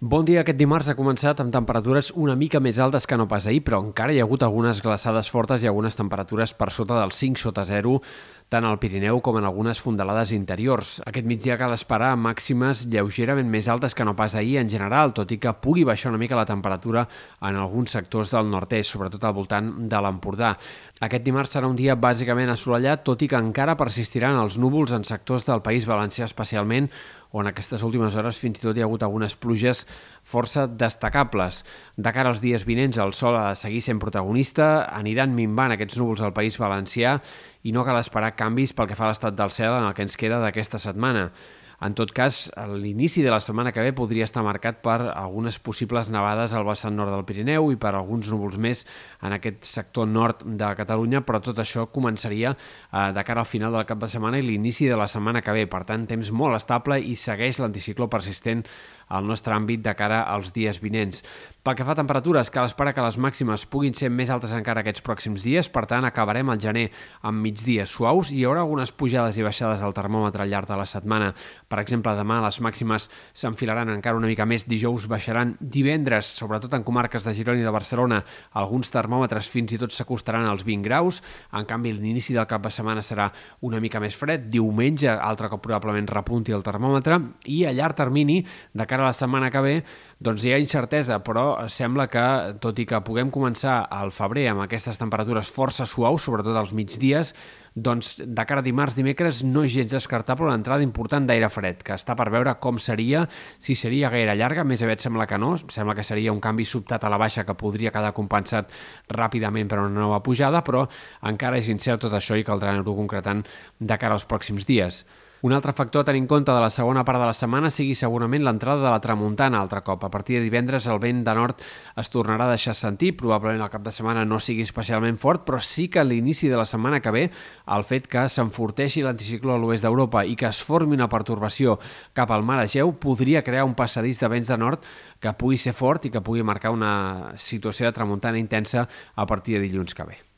Bon dia. Aquest dimarts ha començat amb temperatures una mica més altes que no pas ahir, però encara hi ha hagut algunes glaçades fortes i algunes temperatures per sota del 5 sota 0, tant al Pirineu com en algunes fondalades interiors. Aquest migdia cal esperar màximes lleugerament més altes que no pas ahir en general, tot i que pugui baixar una mica la temperatura en alguns sectors del nord-est, sobretot al voltant de l'Empordà. Aquest dimarts serà un dia bàsicament assolellat, tot i que encara persistiran els núvols en sectors del País Valencià especialment, on aquestes últimes hores fins i tot hi ha hagut algunes pluges força destacables. De cara als dies vinents, el sol ha de seguir sent protagonista, aniran minvant aquests núvols al País Valencià i no cal esperar canvis pel que fa a l'estat del cel en el que ens queda d'aquesta setmana. En tot cas, l'inici de la setmana que ve podria estar marcat per algunes possibles nevades al vessant nord del Pirineu i per alguns núvols més en aquest sector nord de Catalunya, però tot això començaria eh, de cara al final del cap de setmana i l'inici de la setmana que ve. Per tant, temps molt estable i segueix l'anticicló persistent al nostre àmbit de cara als dies vinents. Pel que fa a temperatures, cal esperar que les màximes puguin ser més altes encara aquests pròxims dies, per tant acabarem el gener amb migdies suaus. I hi haurà algunes pujades i baixades al termòmetre al llarg de la setmana. Per exemple, demà les màximes s'enfilaran encara una mica més, dijous baixaran divendres, sobretot en comarques de Girona i de Barcelona, alguns termòmetres fins i tot s'acostaran als 20 graus, en canvi l'inici del cap de setmana serà una mica més fred, diumenge altre cop probablement repunti el termòmetre. I a llarg termini, de cara a la setmana que ve, doncs hi ha incertesa, però sembla que, tot i que puguem començar al febrer amb aquestes temperatures força suaus, sobretot als migdies, doncs de cara a dimarts, dimecres, no és gens descartable una entrada important d'aire fred, que està per veure com seria, si seria gaire llarga, més aviat sembla que no, sembla que seria un canvi sobtat a la baixa que podria quedar compensat ràpidament per una nova pujada, però encara és incert tot això i caldrà anar-ho concretant de cara als pròxims dies. Un altre factor a tenir en compte de la segona part de la setmana sigui segurament l'entrada de la tramuntana altre cop. A partir de divendres el vent de nord es tornarà a deixar sentir, probablement el cap de setmana no sigui especialment fort, però sí que a l'inici de la setmana que ve el fet que s'enforteixi l'anticicló a l'oest d'Europa i que es formi una pertorbació cap al mar Egeu podria crear un passadís de vents de nord que pugui ser fort i que pugui marcar una situació de tramuntana intensa a partir de dilluns que ve.